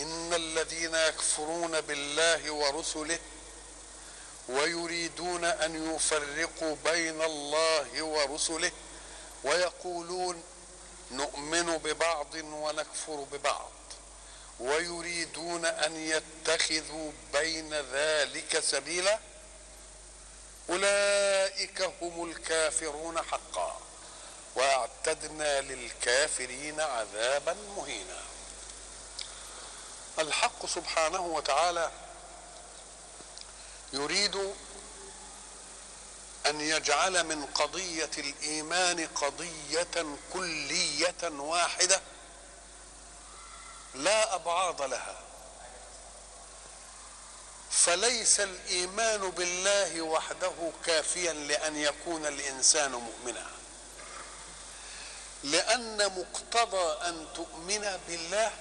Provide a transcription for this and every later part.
إن الذين يكفرون بالله ورسله ويريدون أن يفرقوا بين الله ورسله ويقولون نؤمن ببعض ونكفر ببعض ويريدون أن يتخذوا بين ذلك سبيلا أولئك هم الكافرون حقا وأعتدنا للكافرين عذابا مهينا الحق سبحانه وتعالى يريد أن يجعل من قضية الإيمان قضية كلية واحدة لا أبعاض لها. فليس الإيمان بالله وحده كافيا لأن يكون الإنسان مؤمنا. لأن مقتضى أن تؤمن بالله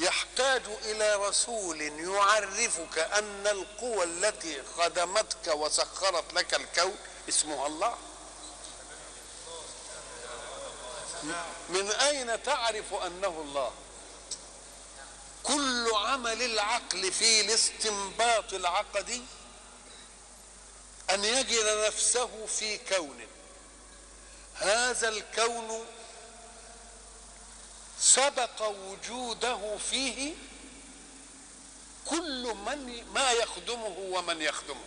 يحتاج إلى رسول يعرفك أن القوى التي خدمتك وسخرت لك الكون اسمها الله. من أين تعرف أنه الله؟ كل عمل العقل في الاستنباط العقدي أن يجد نفسه في كون. هذا الكون سبق وجوده فيه كل من ما يخدمه ومن يخدمه.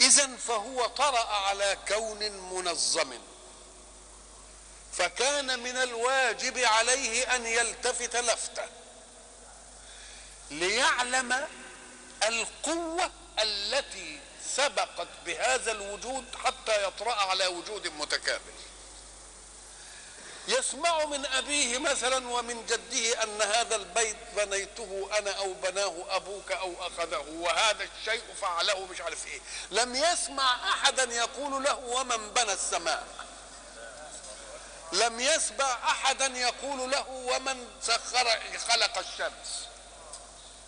اذا فهو طرأ على كون منظم. فكان من الواجب عليه أن يلتفت لفته. ليعلم القوة التي سبقت بهذا الوجود حتى يطرأ على وجود متكامل. يسمع من أبيه مثلا ومن جده أن هذا البيت بنيته أنا أو بناه أبوك أو أخذه وهذا الشيء فعله مش عارف إيه. لم يسمع أحدا يقول له ومن بنى السماء. لم يسمع أحدا يقول له ومن سخر خلق الشمس.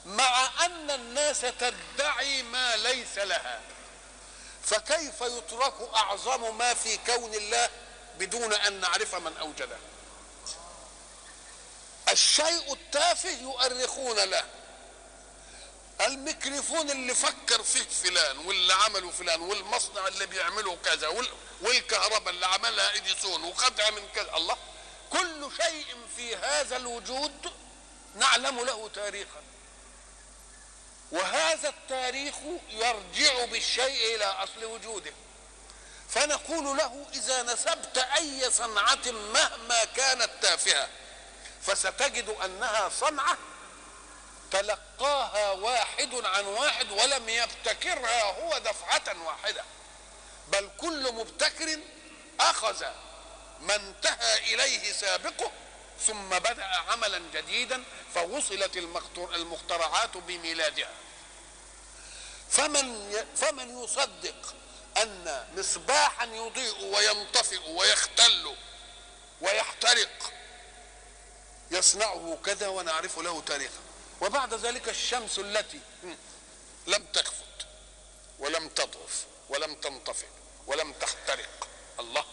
مع أن الناس تدعي ما ليس لها. فكيف يترك أعظم ما في كون الله بدون أن نعرف من أوجده. الشيء التافه يؤرخون له. الميكروفون اللي فكر فيه فلان واللي عمله فلان والمصنع اللي بيعمله كذا والكهرباء اللي عملها إديسون وخدها من كذا. الله كل شيء في هذا الوجود نعلم له تاريخا. وهذا التاريخ يرجع بالشيء إلى أصل وجوده. فنقول له إذا نسبت أي صنعة مهما كانت تافهة فستجد أنها صنعة تلقاها واحد عن واحد ولم يبتكرها هو دفعة واحدة بل كل مبتكر أخذ ما انتهى إليه سابقه ثم بدأ عملا جديدا فوصلت المخترعات بميلادها. فمن فمن يصدق أن مصباحا يضيء وينطفئ ويختل ويحترق. يصنعه كذا ونعرف له تاريخا وبعد ذلك الشمس التي لم تخفت ولم تضعف ولم تنطفئ ولم تحترق الله.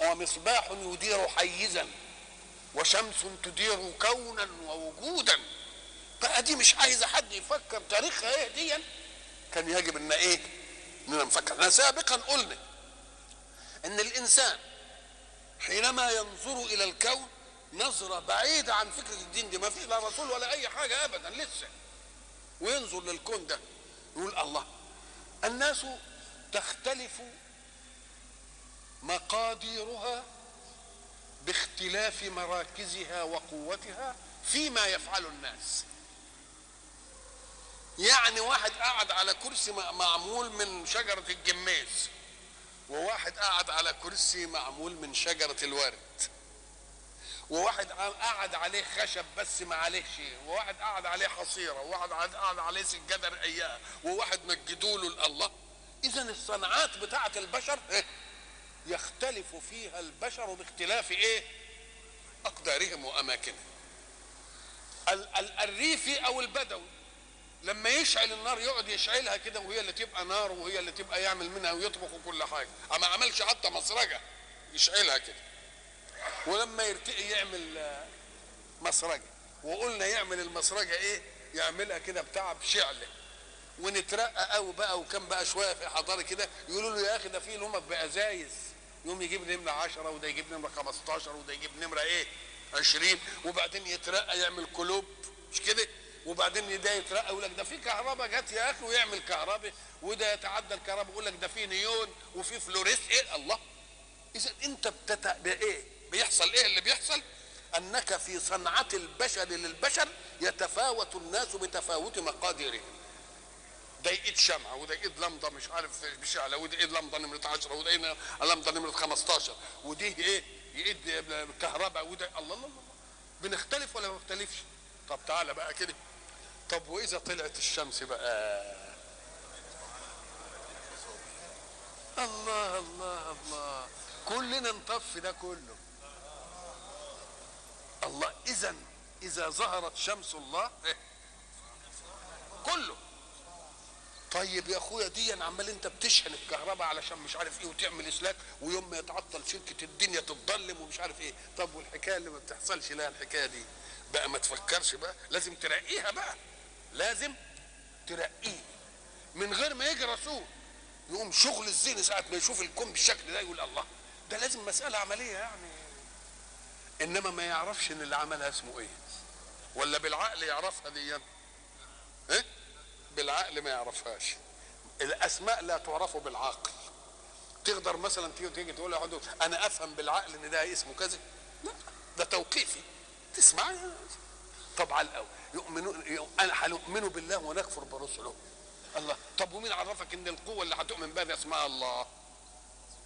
ومصباح يدير حيزا وشمس تدير كونا ووجودا. بقى دي مش عايزه حد يفكر تاريخها إيه دي كان يجب إن إيه اننا نفكر إحنا سابقا قلنا إن الإنسان حينما ينظر إلى الكون نظرة بعيدة عن فكرة الدين دي ما فيش لا رسول ولا أي حاجة أبدا لسه. وينظر للكون ده يقول الله. الناس تختلف مقاديرها باختلاف مراكزها وقوتها فيما يفعل الناس. يعني واحد قاعد على كرسي معمول من شجرة الجميز وواحد قاعد على كرسي معمول من شجرة الورد وواحد قعد عليه خشب بس ما عليه شيء وواحد قعد عليه حصيرة وواحد قعد عليه سجادة رقيقة وواحد مجدوا له الله إذا الصناعات بتاعه البشر إيه؟ يختلف فيها البشر باختلاف إيه؟ أقدارهم وأماكنهم. الريفي أو البدوي. لما يشعل النار يقعد يشعلها كده وهي اللي تبقى نار وهي اللي تبقى يعمل منها ويطبخ وكل حاجة. ما عملش حتى مسرجة يشعلها كده. ولما يرتقي يعمل مسرجة. وقلنا يعمل المسرجة إيه؟ يعملها كده بتاع بشعله ونترقى قوي بقى وكان بقى شوية في حضارة كده يقولوا له يا أخي ده في نمط بازايز يوم يجيب نمرة 10 وده يجيب نمرة 15 وده يجيب نمرة إيه؟ 20 وبعدين يترقى يعمل كلوب مش كده؟ وبعدين ده يترقى يقول لك ده في كهرباء جت يا أخي ويعمل كهرباء وده يتعدى الكهرباء يقول لك ده في نيون وفي فلوريس. إيه؟ الله. إذا أنت بتت... بإيه؟ بيحصل إيه اللي بيحصل؟ أنك في صنعة البشر للبشر يتفاوت الناس بتفاوت مقاديرهم. ده ايد شمعة وده ايد لمضة مش عارف بشعلة وده ايد لمضة نمرة 10 وده ايد لمضة نمرة 15 ودي إيه؟ ايد كهرباء وده الله الله الله. بنختلف ولا ما بنختلفش؟ طب تعالى بقى كده. طب وإذا طلعت الشمس بقى؟ الله الله الله. كلنا نطفي ده كله. الله إذا إذا ظهرت شمس الله؟ كله. طيب يا أخويا دي عمال أنت بتشحن الكهرباء علشان مش عارف إيه وتعمل إسلاك ويوم ما يتعطل شركة الدنيا تتظلم ومش عارف إيه. طب والحكاية اللي ما بتحصلش لها الحكاية دي؟ بقى ما تفكرش بقى لازم ترقيها بقى. لازم ترقيه. من غير ما يجي رسول يقوم شغل الذهن ساعة ما يشوف الكون بالشكل ده يقول الله. ده لازم مسألة عملية يعني. إنما ما يعرفش إن اللي عملها اسمه إيه؟ ولا بالعقل يعرفها دي؟ إيه؟ بالعقل ما يعرفهاش. الأسماء لا تعرف بالعقل. تقدر مثلا تيجي تقول له أنا أفهم بالعقل إن ده اسمه كذا؟ لا. ده توقيفي. تسمع طب على الأول. يؤمنون هنؤمن بالله ونكفر برسله. الله طب ومين عرفك إن القوة اللي هتؤمن بها اسمها الله؟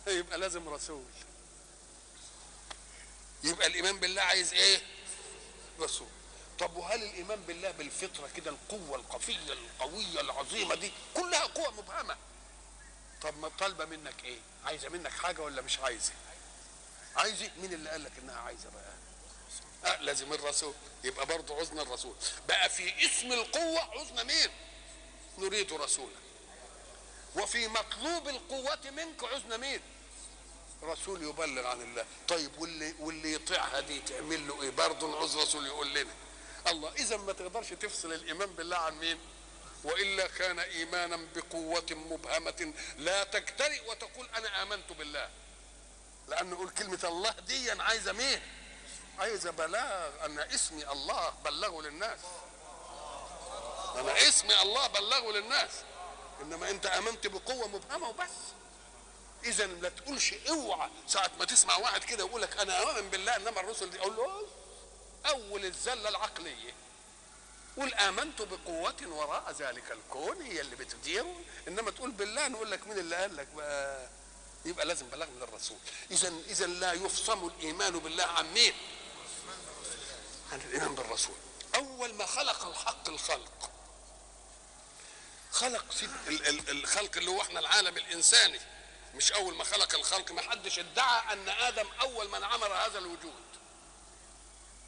يبقى لازم رسول. يبقى الإيمان بالله عايز إيه؟ رسول. طب وهل الإيمان بالله بالفطرة كده القوة القفيه القوية العظيمة دي كلها قوة مبهمة؟ طب ما طالبة منك إيه؟ عايزة منك حاجة ولا مش عايزة؟ عايزه مين اللي قال لك إنها عايزة بقى؟ لازم الرسول. يبقى برضه عزنا الرسول. بقى في اسم القوة عزنا مين؟ نريد رسولا. وفي مطلوب القوة منك عزنا مين؟ رسول يبلغ عن الله. طيب واللي واللي يطيعها دي تعمل له إيه؟ برضه نعوز رسول يقول لنا. الله إذا ما تقدرش تفصل الإيمان بالله عن مين؟ وإلا كان إيمانا بقوة مبهمة. لا تجترئ وتقول أنا آمنت بالله. لأن نقول كلمة الله دي عايزة مين؟ عايزه بلاغ ان اسمي الله بلغه للناس. أنا اسمي الله بلغه للناس. إنما أنت آمنت بقوة مبهمة وبس. إذا لا تقولش اوعى. ساعة ما تسمع واحد كده يقول لك أنا اؤمن بالله إنما الرسل دي أقول له أول الزلة العقلية. قل آمنت بقوة وراء ذلك الكون هي اللي بتديره. إنما تقول بالله نقول لك مين اللي قال لك بقى؟ يبقى لازم بلغ من الرسول. إذا إذا لا يفصم الإيمان بالله عن مين عن الإيمان بالرسول. أول ما خلق الحق الخلق. خلق الخلق اللي هو إحنا العالم الإنساني. مش أول ما خلق الخلق ما حدش ادعى أن آدم أول من عمر هذا الوجود.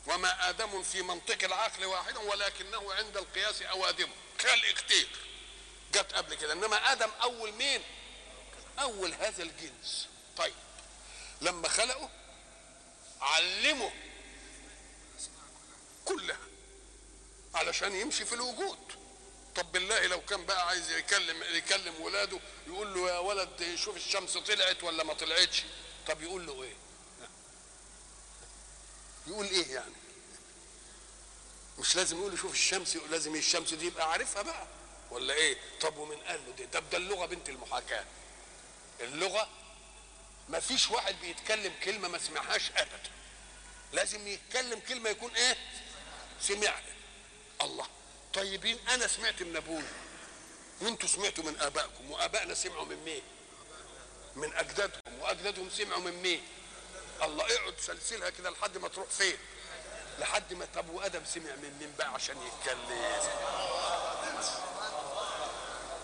وما آدم في منطق العقل واحد ولكنه عند القياس أوادمه. خلق كتير جت قبل كده. إنما آدم أول مين؟ أول هذا الجنس. طيب. لما خلقه علمه كلها علشان يمشي في الوجود. طب بالله لو كان بقى عايز يكلم يكلم ولاده يقول له يا ولد شوف الشمس طلعت ولا ما طلعتش؟ طب يقول له إيه؟ يقول إيه يعني؟ مش لازم يقول شوف الشمس لازم الشمس دي يبقى عارفها بقى. ولا إيه؟ طب ومن قال له دي؟ طب ده اللغة بنت المحاكاة. اللغة ما فيش واحد بيتكلم كلمة ما سمعهاش ابدا. لازم يتكلم كلمة يكون إيه؟ سمعها الله. طيبين أنا سمعت من أبوي وأنتوا سمعتوا من آبائكم وآبائنا سمعوا من مين؟ من اجدادهم وأجدادهم سمعوا من مين؟ الله اقعد سلسلها كده لحد ما تروح فين؟ لحد ما طب وادم سمع من مين بقى عشان يتكلم؟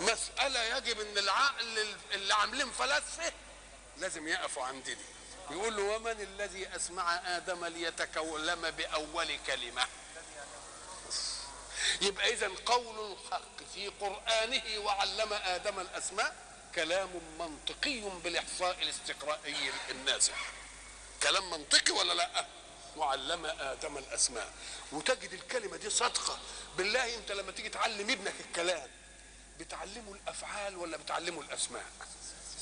مسألة يجب إن العقل اللي عاملين فلاسفة لازم يقفوا عند دي يقول له ومن الذي أسمع آدم ليتكلم بأول كلمة؟ يبقى اذا قول الحق في قرآنه وعلم آدم الأسماء كلام منطقي بالإحصاء الاستقرائي النازح. كلام منطقي ولا لا؟ وعلم آدم الأسماء. وتجد الكلمة دي صادقة. بالله أنت لما تيجي تعلم ابنك الكلام بتعلمه الأفعال ولا بتعلمه الأسماء؟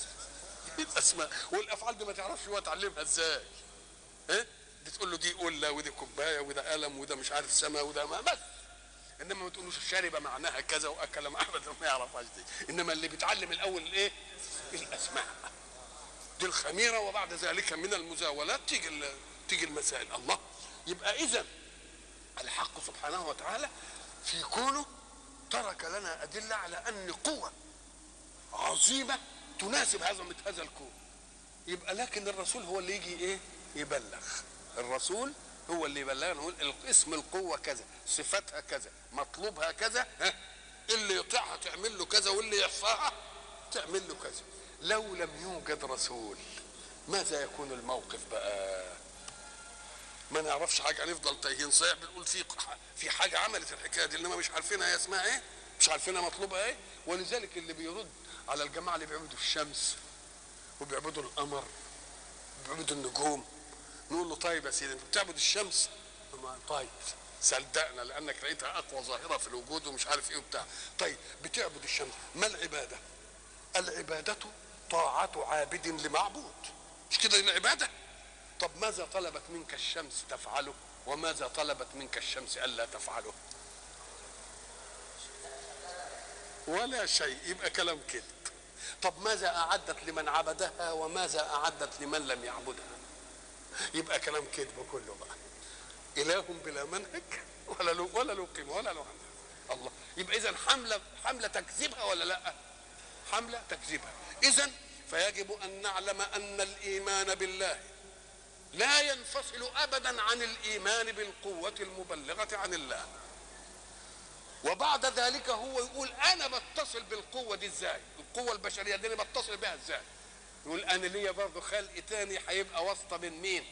الأسماء. والأفعال دي ما تعرفش هو تعلمها إزاي. إيه؟ بتقول له دي قلة ودي كوباية وده قلم وده مش عارف سما وده ما بس. إنما ما تقولوش شرب معناها كذا وأكل معناها ما يعرفهاش دي. إنما اللي بيتعلم الأول الايه الأسماء. دي الخميرة وبعد ذلك من المزاولات تيجي تيجي المسائل. الله. يبقى إذا الحق سبحانه وتعالى في كونه ترك لنا أدلة على أن قوة عظيمة تناسب عظمه هذا الكون. يبقى لكن الرسول هو اللي يجي إيه؟ يبلغ. الرسول هو اللي يبلغنا نقول اسم القوة كذا صفتها كذا مطلوبها كذا ها اللي يطيعها تعمل له كذا واللي يحصاها تعمل له كذا. لو لم يوجد رسول ماذا يكون الموقف بقى؟ ما نعرفش حاجة هنفضل تايهين صحيح بنقول في في حاجة عملت الحكاية دي إنما مش عارفينها هي اسمها إيه؟ مش عارفينها مطلوبها إيه؟ ولذلك اللي بيرد على الجماعة اللي بيعبدوا الشمس وبيعبدوا القمر بيعبدوا النجوم نقول له طيب يا سيدي أنت بتعبد الشمس؟ طيب صدقنا لأنك لقيتها أقوى ظاهرة في الوجود ومش عارف إيه وبتاع. طيب بتعبد الشمس ما العبادة؟ العبادة طاعة عابد لمعبود. مش كده العبادة؟ طب ماذا طلبت منك الشمس تفعله؟ وماذا طلبت منك الشمس ألا تفعله؟ ولا شيء يبقى كلام كده طب ماذا أعدت لمن عبدها؟ وماذا أعدت لمن لم يعبدها؟ يبقى كلام كذب كله بقى. إله بلا منهج ولا له ولا له قيمة ولا له الله. يبقى اذا حمله حملة تكذبها ولا لأ؟ حملة تكذبها اذا فيجب أن نعلم أن الإيمان بالله لا ينفصل ابدا عن الإيمان بالقوة المبلغة عن الله. وبعد ذلك هو يقول أنا بتصل بالقوة دي إزاي؟ القوة البشرية دي أنا بتصل بها إزاي؟ يقول أنا ليا برضه خلق تاني هيبقى واسطة بين مين؟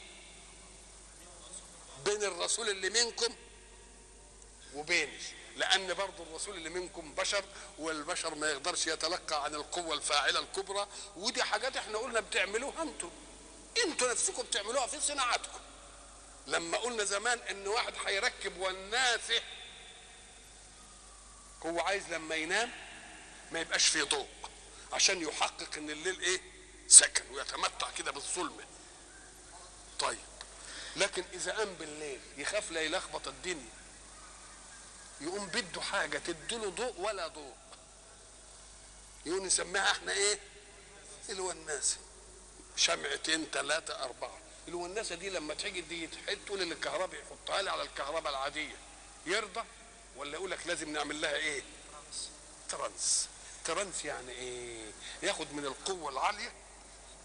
بين الرسول اللي منكم وبيني. لأن برضه الرسول اللي منكم بشر والبشر ما يقدرش يتلقى عن القوة الفاعلة الكبرى. ودي حاجات إحنا قلنا بتعملوها أنتم أنتوا نفسكم بتعملوها في صناعتكم لما قلنا زمان إن واحد هيركب وناسه هو عايز لما ينام ما يبقاش فيه ضوء عشان يحقق إن الليل إيه؟ سكن ويتمتع كده بالظلمه طيب لكن إذا قام بالليل يخاف لا يلخبط الدنيا يقوم بده حاجة تديله ضوء ولا ضوء. يقوم نسميها إحنا إيه؟ الوناسة. شمعتين ثلاثة أربعة. الوناسة دي لما تيجي دي تحط للكهرباء يحطها لي على الكهرباء العادية. يرضى؟ ولا يقول لك لازم نعمل لها إيه؟ ترانس. ترانس يعني إيه؟ ياخد من القوة العالية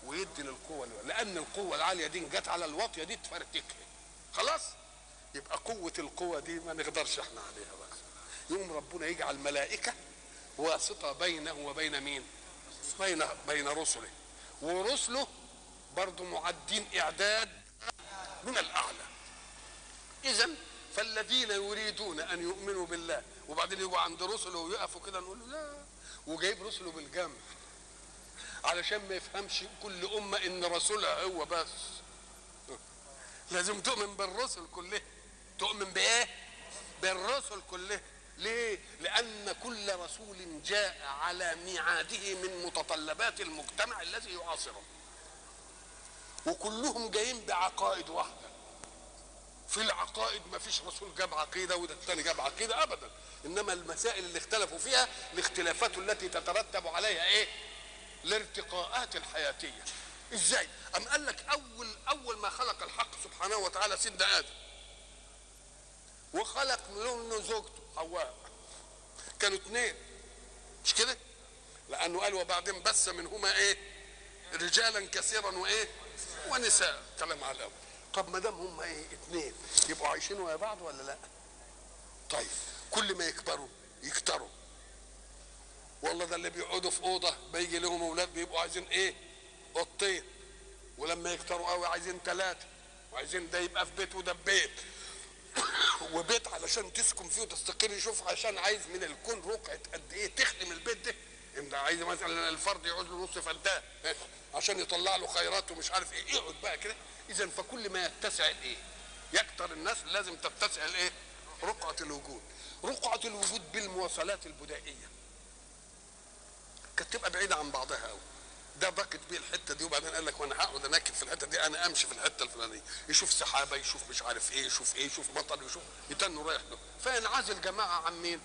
ويدي للقوة الوالية. لأن القوة العالية دي جت على الواطية دي تفرتكها. خلاص؟ يبقى قوة القوة دي ما نقدرش إحنا عليها بقى. يقوم ربنا يجعل ملائكة واسطة بينه وبين مين؟ بين بين رسله. ورسله برضه معدين إعداد من الأعلى. إذا فالذين يريدون أن يؤمنوا بالله وبعدين يجوا عند رسله ويقفوا كده نقول له لا وجايب رسله بالجنب علشان ما يفهمش كل أمة إن رسولها هو بس لازم تؤمن بالرسل كلها تؤمن بإيه؟ بالرسل كلها ليه؟ لأن كل رسول جاء على ميعاده من متطلبات المجتمع الذي يعاصره وكلهم جايين بعقائد واحدة في العقائد ما فيش رسول جاب عقيدة وده الثاني جاب عقيدة أبدا إنما المسائل اللي اختلفوا فيها الاختلافات التي تترتب عليها إيه؟ الارتقاءات الحياتية. إزاي؟ أم قال لك أول أول ما خلق الحق سبحانه وتعالى سيدنا آدم. وخلق منه زوجته حواء. كانوا اثنين مش كده؟ لأنه قال وبعدين بث منهما إيه؟ رجالا كثيرا وإيه؟ ونساء. كلام على الأول. طب ما دام هم إيه؟ اثنين يبقوا عايشين ويا بعض ولا لأ؟ طيب. كل ما يكبروا يكتروا. والله ده اللي بيقعدوا في أوضة بيجي لهم أولاد بيبقوا عايزين إيه؟ أوضتين. ولما يكتروا قوي عايزين ثلاثة وعايزين ده يبقى في بيت وده في بيت. وبيت علشان تسكن فيه وتستقر شوف عشان عايز من الكون رقعة قد إيه تخدم البيت ده. انت عايز مثلا الفرد يقعد له نص فدان عشان يطلع له خيرات ومش عارف إيه. يقعد بقى كده. اذا فكل ما يتسع الايه يكتر الناس لازم تتسع الايه رقعة الوجود. رقعة الوجود بالمواصلات البدائية. كانت تبقى بعيدة عن بعضها قوي ده ضاقت بيه الحتة دي وبعدين قال لك وأنا هقعد انكب في الحتة دي أنا أمشي في الحتة الفلانية. يشوف سحابه يشوف مش عارف إيه يشوف إيه يشوف مطر يشوف يتنوا رايح له. فينعزل جماعة عن مين؟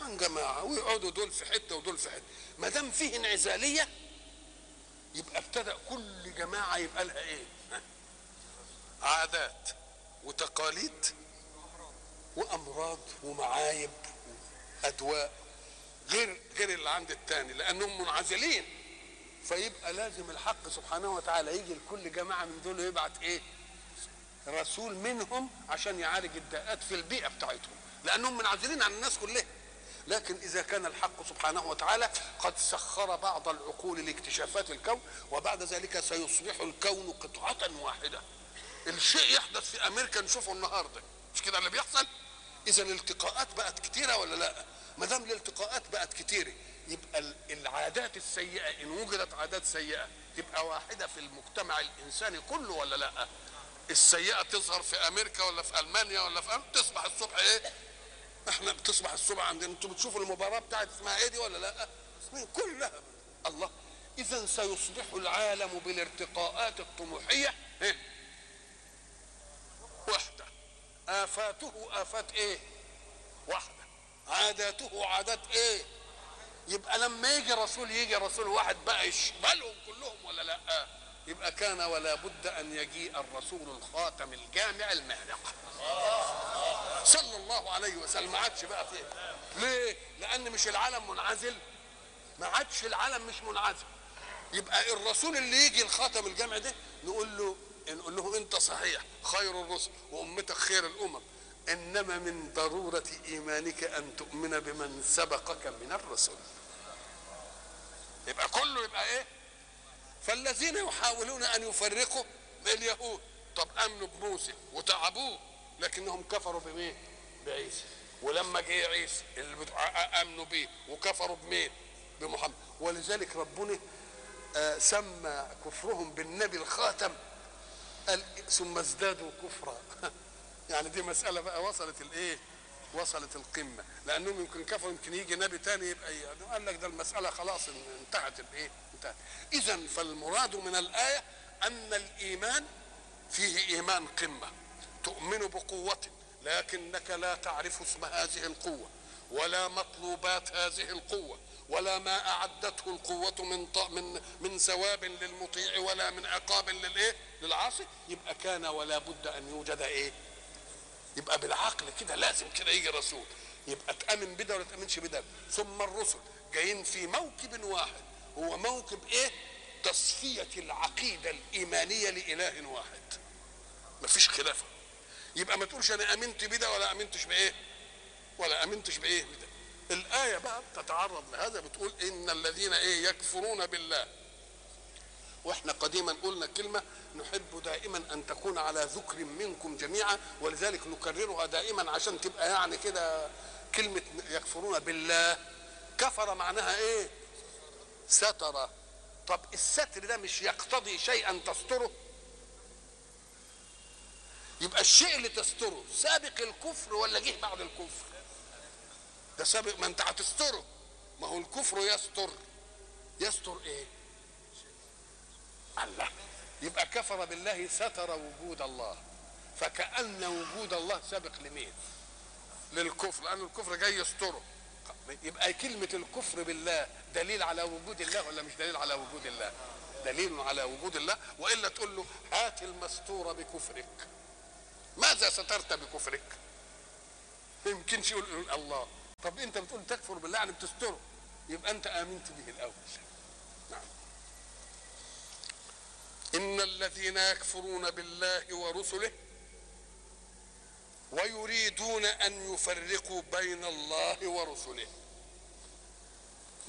عن جماعة. ويقعدوا دول في حتة ودول في حتة. ما دام فيه انعزالية يبقى ابتدى كل جماعة يبقى لها إيه؟ عادات وتقاليد وأمراض ومعايب وأدواء. غير غير اللي عند التاني لأنهم منعزلين. فيبقى لازم الحق سبحانه وتعالى يجي لكل جماعة من دول ويبعت إيه؟ رسول منهم عشان يعالج الداءات في البيئة بتاعتهم. لأنهم منعزلين عن الناس كلها. لكن إذا كان الحق سبحانه وتعالى قد سخر بعض العقول لاكتشافات الكون وبعد ذلك سيصبح الكون قطعة واحدة. الشيء يحدث في أمريكا نشوفه النهارده. مش كده اللي بيحصل؟ إذا الالتقاءات بقت كتيرة ولا لأ؟ ما دام الالتقاءات بقت كتيرة يبقى العادات السيئة إن وجدت عادات سيئة تبقى واحدة في المجتمع الإنساني كله ولا لأ؟ السيئة تظهر في أمريكا ولا في ألمانيا ولا في تصبح الصبح إيه؟ إحنا بتصبح الصبح عندنا أنتوا بتشوفوا المباراة بتاعت اسمها إيه دي ولا لأ؟ كلها. الله. اذا سيصبح العالم بالارتقاءات الطموحية إيه؟ وحده آفاته آفات إيه؟ واحدة. عاداته عادات إيه؟ يبقى لما يجي رسول يجي رسول واحد بقى يشملهم كلهم ولا لأ؟ يبقى كان ولا بد أن يجيء الرسول الخاتم الجامع المهرق صلى الله عليه وسلم. ما عادش بقى فيه. ليه؟ لأن مش العالم منعزل. ما عادش العالم مش منعزل. يبقى الرسول اللي يجي الخاتم الجامع ده نقول له نقول له أنت صحيح خير الرسل وأمتك خير الأمم. إنما من ضرورة إيمانك أن تؤمن بمن سبقك من الرسل. يبقى كله يبقى إيه؟ فالذين يحاولون أن يفرقوا اليهود طب أمنوا بموسى وتعبوه لكنهم كفروا بمين؟ بعيسى. ولما جه عيسى اللي أمنوا بيه وكفروا بمين؟ بمحمد. ولذلك ربنا آه سمى كفرهم بالنبي الخاتم. قال ثم ازدادوا كفرا. يعني دي مسألة بقى وصلت الإيه؟ وصلت القمة. لأنهم يمكن كفروا يمكن يجي نبي تاني يبقى قال لك ده المسألة خلاص انتهت الإيه؟ انتهت. إذا فالمراد من الآية أن الإيمان فيه إيمان قمة. تؤمن بقوة لكنك لا تعرف اسم هذه القوة ولا مطلوبات هذه القوة ولا ما أعدته القوة من من من ثواب للمطيع ولا من عقاب للإيه؟ للعاصي. يبقى كان ولا بد أن يوجد إيه؟ يبقى بالعقل كده لازم كده يجي رسول. يبقى تأمن بده ولا تأمنش بده. ثم الرسل جايين في موكب واحد. هو موكب إيه؟ تصفية العقيدة الإيمانية لإله واحد. مفيش خلاف يبقى ما تقولش أنا آمنت بده ولا آمنتش بإيه؟ ولا آمنتش بإيه؟ بده. الآية بقى تتعرض لهذا بتقول إن الذين إيه؟ يكفرون بالله. وإحنا قديما قلنا كلمة نحب دائما أن تكون على ذكر منكم جميعا ولذلك نكررها دائما عشان تبقى يعني كده كلمة يكفرون بالله. كفر معناها إيه؟ ستر. طب الستر ده مش يقتضي شيئا تستره؟ يبقى الشيء اللي تستره سابق الكفر ولا جه بعد الكفر؟ ده سابق ما أنت هتستره. ما هو الكفر يستر. يستر إيه؟ الله. يبقى كفر بالله ستر وجود الله. فكأن وجود الله سابق لمين؟ للكفر لأن الكفر جاي يستره. يبقى كلمة الكفر بالله دليل على وجود الله ولا مش دليل على وجود الله؟ دليل على وجود الله وإلا تقول له هات المستور بكفرك. ماذا سترت بكفرك؟ ما يمكنش يقول الله. طب أنت بتقول تكفر بالله يعني بتستره. يبقى أنت آمنت به الأول. إن الذين يكفرون بالله ورسله ويريدون أن يفرقوا بين الله ورسله.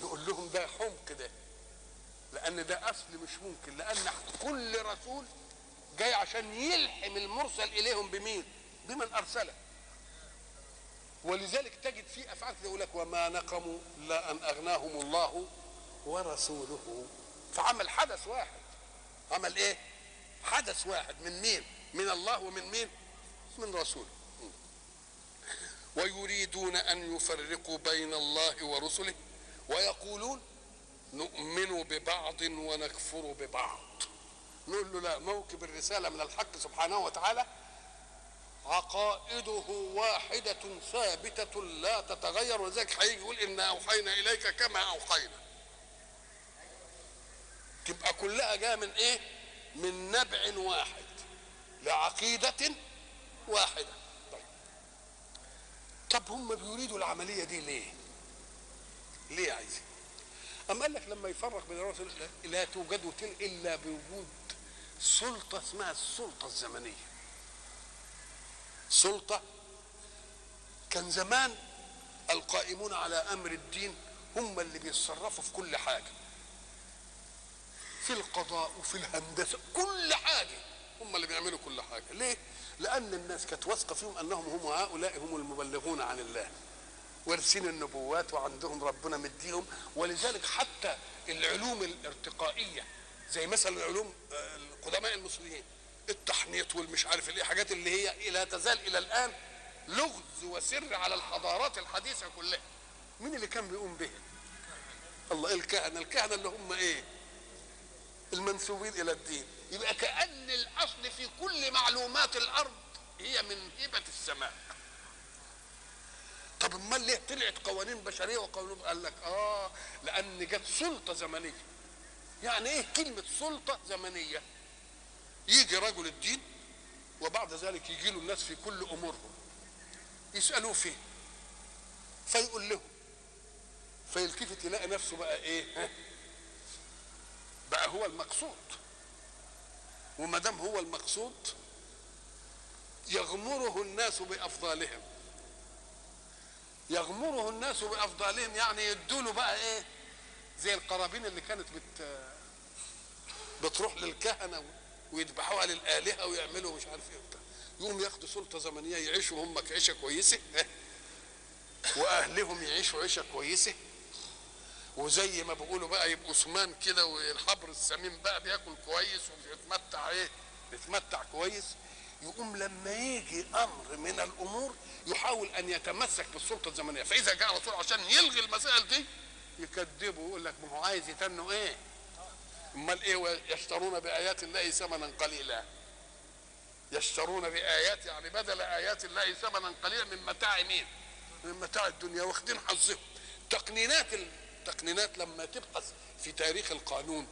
نقول لهم ده حمق ده لأن ده أصل مش ممكن لأن كل رسول جاي عشان يلحم المرسل إليهم بمين؟ بمن أرسله. ولذلك تجد في أفعال كده يقول لك وما نقموا إلا أن أغناهم الله ورسوله. فعمل حدث واحد. عمل إيه؟ حدث واحد من مين؟ من الله ومن مين؟ من رسوله ويريدون أن يفرقوا بين الله ورسله ويقولون نؤمن ببعض ونكفر ببعض. نقول له لا موكب الرسالة من الحق سبحانه وتعالى عقائده واحدة ثابتة لا تتغير ولذلك هيجي يقول إنا أوحينا إليك كما أوحينا. تبقى كلها جاية من إيه؟ من نبع واحد لعقيدة واحدة طيب طب هم بيريدوا العملية دي ليه؟ ليه عايزين؟ أم قال لك لما يفرق بين الرسل لا توجد إلا بوجود سلطة اسمها السلطة الزمنية سلطة كان زمان القائمون على أمر الدين هم اللي بيتصرفوا في كل حاجة في القضاء وفي الهندسة كل حاجة. هم اللي بيعملوا كل حاجة. ليه؟ لأن الناس كانت واثقة فيهم أنهم هم هؤلاء هم المبلغون عن الله. وارثين النبوات وعندهم ربنا مديهم. ولذلك حتى العلوم الارتقائية زي مثلا العلوم القدماء المصريين التحنيط والمش عارف الايه حاجات اللي هي لا تزال إلى الآن لغز وسر على الحضارات الحديثة كلها. مين اللي كان بيقوم بها الله الكهنة. الكهنة اللي هم إيه؟ المنسوبين إلى الدين. يبقى كأن الأصل في كل معلومات الأرض هي من هبه السماء. طب أمال ليه طلعت قوانين بشرية وقانون قال لك آه لأن جت سلطة زمنية. يعني إيه كلمة سلطة زمنية؟ يجي رجل الدين وبعد ذلك يجي له الناس في كل أمورهم. يسألوه فيه. فيقول لهم فيلتفت يلاقي نفسه بقى إيه؟ بقى هو المقصود. وما دام هو المقصود يغمره الناس بأفضالهم. يغمره الناس بأفضالهم يعني يدوا بقى إيه؟ زي القرابين اللي كانت بت بتروح للكهنة ويذبحوها للآلهة ويعملوا مش عارف إيه وبتاع. يقوم ياخدوا سلطة زمنية يعيشوا هم عيشة كويسة وأهلهم يعيشوا عيشة كويسة. وزي ما بيقولوا بقى يبقوا سمان كده والحبر السمين بقى بياكل كويس وبيتمتع إيه؟ بيتمتع كويس. يقوم لما يجي أمر من الأمور يحاول أن يتمسك بالسلطة الزمنية. فإذا جاء رسول عشان يلغي المسائل دي يكذبه ويقول لك ما هو عايز يتنوا إيه؟ أمال إيه؟ يشترون بآيات الله ثمنا قليلا. يشترون بآيات يعني بدل آيات الله ثمنا قليلا من متاع مين؟ من متاع الدنيا واخدين حظهم. تقنينات التقنينات لما تبحث في تاريخ القانون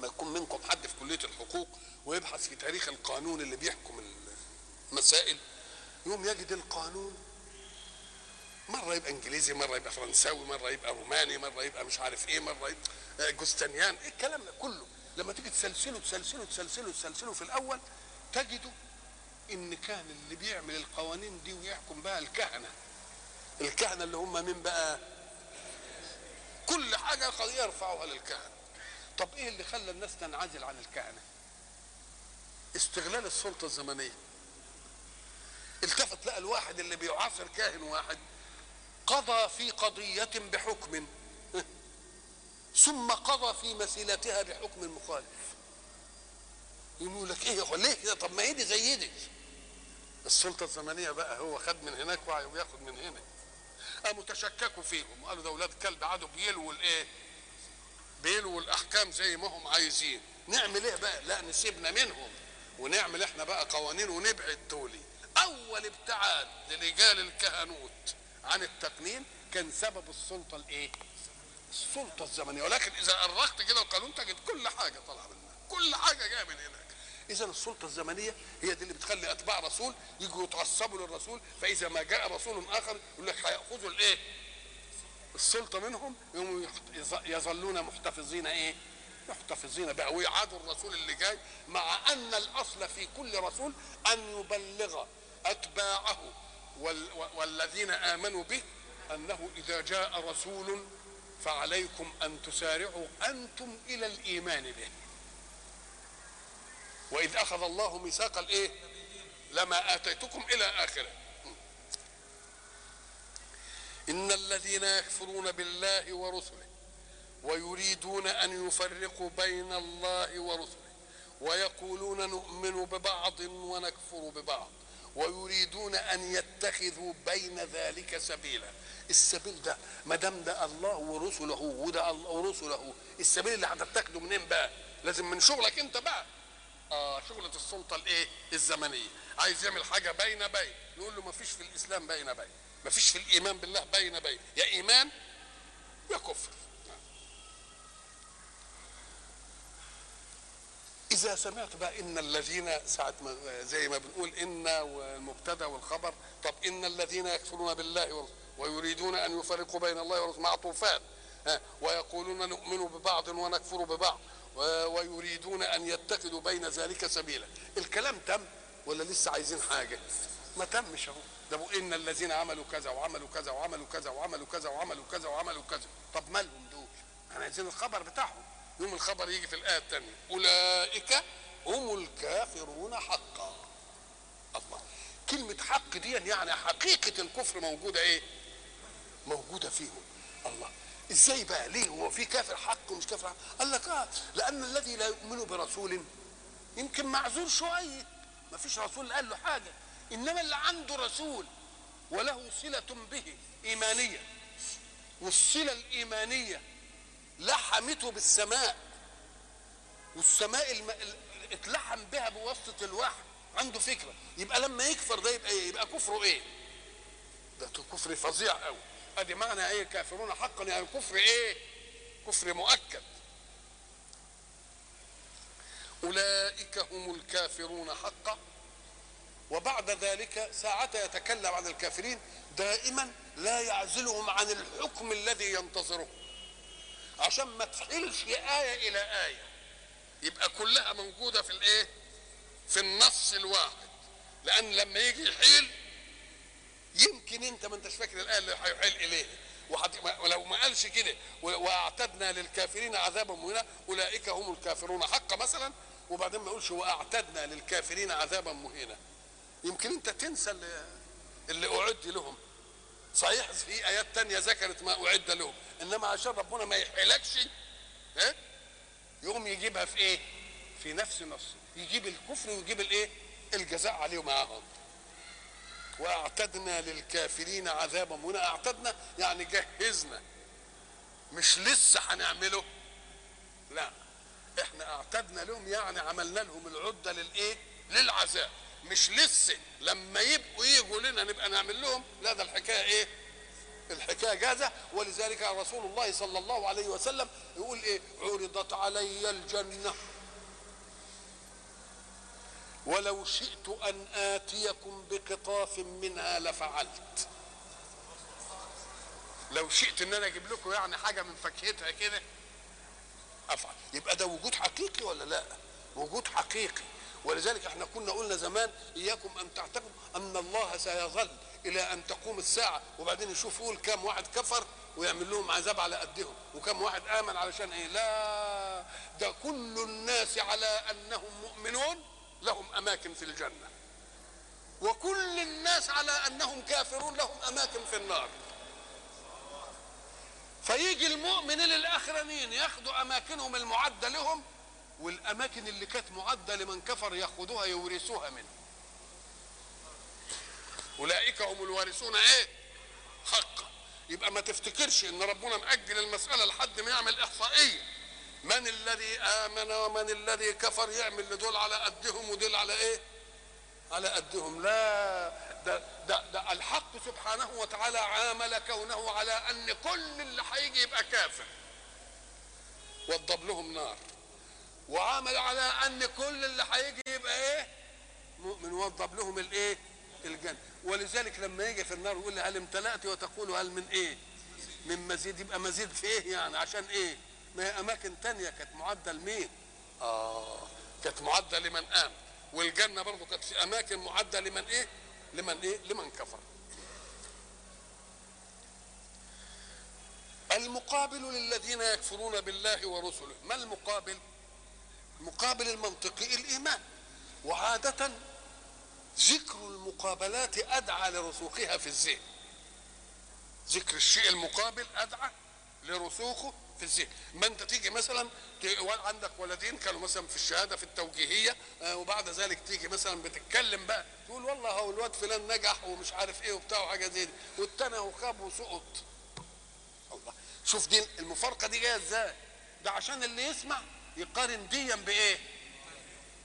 ما يكون منكم حد في كلية الحقوق ويبحث في تاريخ القانون اللي بيحكم المسائل يوم يجد القانون. مرة يبقى إنجليزي مرة يبقى فرنساوي مرة يبقى روماني مرة يبقى مش عارف إيه مرة يبقى جوستنيان إيه الكلام ده كله؟ لما تيجي تسلسله تسلسله تسلسله تسلسله في الأول تجده إن كان اللي بيعمل القوانين دي ويحكم بها الكهنة. الكهنة اللي هم مين بقى؟ كل حاجة قضيه يرفعوها للكهنة. طب إيه اللي خلى الناس تنعزل عن الكهنة؟ استغلال السلطة الزمنية. التفت لقى الواحد اللي بيعاصر كاهن واحد قضى في قضية بحكم. ثم قضى في مسيلتها بحكم مخالف. يقول لك إيه هو ليه كده؟ طب ما هي دي زي دي. السلطة الزمنية بقى هو خد من هناك وياخد من هنا. قاموا تشككوا فيهم. قالوا ده أولاد كلب قعدوا بيلوا الايه؟ بيلوا الأحكام زي ما هم عايزين. نعمل إيه بقى؟ لا نسيبنا منهم. ونعمل إحنا بقى قوانين ونبعد دولي أول ابتعاد لرجال الكهنوت عن التقنين كان سبب السلطة الإيه؟ السلطة الزمنية. ولكن إذا أرخت كده القانون تجد كل حاجة طالعة منها. كل حاجة جاية من هناك إذا السلطة الزمنية هي دي اللي بتخلي أتباع رسول يجوا يتعصبوا للرسول فإذا ما جاء رسول آخر يقول لك هيأخذوا الإيه؟ السلطة منهم يظلون محتفظين إيه؟ محتفظين بها ويعادوا الرسول اللي جاي مع أن الأصل في كل رسول أن يبلغ أتباعه وال والذين آمنوا به أنه إذا جاء رسول فعليكم أن تسارعوا أنتم إلى الإيمان به. وإذ أخذ الله ميثاق الإيه؟ لما آتيتكم إلى آخره. إن الذين يكفرون بالله ورسله ويريدون أن يفرقوا بين الله ورسله ويقولون نؤمن ببعض ونكفر ببعض ويريدون أن يتخذوا بين ذلك سبيلا. السبيل ده ما دام ده الله ورسله وده الله ورسله السبيل اللي هتتخذه منين بقى؟ لازم من شغلك انت بقى. آه شغلة السلطة الإيه؟ الزمنية. عايز يعمل حاجة بين بين. نقول له ما فيش في الإسلام بين بين. ما فيش في الإيمان بالله بين بين. يا إيمان يا كفر. إذا سمعت بقى إن الذين ساعة ما زي ما بنقول إن والمبتدأ والخبر. طب إن الذين يكفرون بالله ويريدون أن يفرقوا بين الله ورسوله معطوفان ويقولون نؤمن ببعض ونكفر ببعض. ويريدون أن يتخذوا بين ذلك سبيلا. الكلام تم ولا لسه عايزين حاجة؟ ما تمش أهو. ده إن الذين عملوا كذا وعملوا كذا وعملوا كذا وعملوا كذا وعملوا كذا وعملوا كذا. طب مالهم دول؟ إحنا عايزين الخبر بتاعهم. يوم الخبر يجي في الآية الثانية أولئك هم الكافرون حقا. الله. كلمة حق دي يعني حقيقة الكفر موجودة إيه؟ موجودة فيهم. الله. إزاي بقى؟ ليه؟ هو في كافر حق ومش كافر حق؟ قال لك آه لأن الذي لا يؤمن برسول يمكن معذور شوية. ما فيش رسول قال له حاجة. إنما اللي عنده رسول وله صلة به إيمانية والصلة الإيمانية لحمته بالسماء والسماء الم... اتلحم بها بواسطة الوحي عنده فكرة. يبقى لما يكفر ده يبقى إيه؟ يبقى كفره إيه؟ ده كفر فظيع قوي أدي معنى إيه كافرون حقا؟ يعني كفر إيه؟ كفر مؤكد. أولئك هم الكافرون حقا. وبعد ذلك ساعة يتكلم عن الكافرين دائما لا يعزلهم عن الحكم الذي ينتظره. عشان ما تحيلش آية إلى آية. يبقى كلها موجودة في الإيه؟ في النص الواحد. لأن لما يجي يحيل يمكن أنت ما أنتش فاكر الآية اللي هيحيل إليها ولو ما قالش كده واعتدنا للكافرين عذابا مهينا أولئك هم الكافرون. حقا مثلا؟ وبعدين ما يقولش واعتدنا للكافرين عذابا مهينا. يمكن انت تنسى اللي, اللي أعد لهم. صحيح في آيات تانية ذكرت ما أعد لهم. إنما عشان ربنا ما يحيلكش ها؟ يقوم يجيبها في إيه؟ في نفس نص يجيب الكفر ويجيب الإيه؟ الجزاء عليه معاهم واعتدنا للكافرين عذابا. مهينا اعتدنا يعني جهزنا. مش لسه هنعمله؟ لا. إحنا اعتدنا لهم يعني عملنا لهم العدة للايه؟ للعذاب. مش لسه. لما يبقوا يجوا لنا نبقى نعمل لهم لا ده الحكاية إيه؟ الحكاية جاهزة. ولذلك رسول الله صلى الله عليه وسلم يقول إيه؟ عرضت علي الجنة. ولو شئت أن آتيكم بقطاف منها لفعلت. لو شئت إن أنا أجيب لكم يعني حاجة من فاكهتها كده أفعل. يبقى ده وجود حقيقي ولا لا؟ وجود حقيقي. ولذلك إحنا كنا قلنا زمان إياكم أن تعتقدوا أن الله سيظل إلى أن تقوم الساعة وبعدين يشوف يقول كم واحد كفر ويعمل لهم عذاب على قدهم وكم واحد آمن علشان إيه؟ لا ده كل الناس على أنهم مؤمنون لهم أماكن في الجنة. وكل الناس على أنهم كافرون لهم أماكن في النار. فيجي المؤمنين الاخرانيين ياخدوا أماكنهم المعدة لهم والأماكن اللي كانت معدة لمن كفر ياخذوها يورثوها منه أولئك هم الوارثون إيه؟ حقا. يبقى ما تفتكرش إن ربنا مأجل المسألة لحد ما يعمل إحصائية. من الذي آمن ومن الذي كفر يعمل لدول على قدهم ودول على إيه؟ على قدهم. لا ده, ده, ده الحق سبحانه وتعالى عامل كونه على أن كل اللي هيجي يبقى كافر. وضب لهم نار. وعمل على أن كل اللي هيجي يبقى إيه؟ مؤمن. وضب لهم الإيه؟ الجنة. ولذلك لما يجي في النار يقول هل امتلأت؟ وتقول هل من إيه؟ من مزيد. يبقى مزيد في إيه يعني. عشان إيه؟ ما هي أماكن تانية كانت معدة لمين آه كانت معدة لمن امن والجنة برضه كانت في أماكن معدة لمن إيه؟ لمن إيه؟ لمن كفر. المقابل للذين يكفرون بالله ورسله. ما المقابل؟ المقابل المنطقي الإيمان. وعادة ذكر المقابلات أدعى لرسوخها في الذهن. ذكر الشيء المقابل أدعى لرسوخه في الذهن. ما انت تيجي مثلا عندك ولدين كانوا مثلا في الشهادة في التوجيهية وبعد ذلك تيجي مثلا بتتكلم بقى تقول والله هو الواد فلان نجح ومش عارف إيه وبتاع وحاجة زي دي والتاني هو خاب وسقط. الله. شوف دي المفارقة دي جاية إزاي؟ ده عشان اللي يسمع يقارن ديا بايه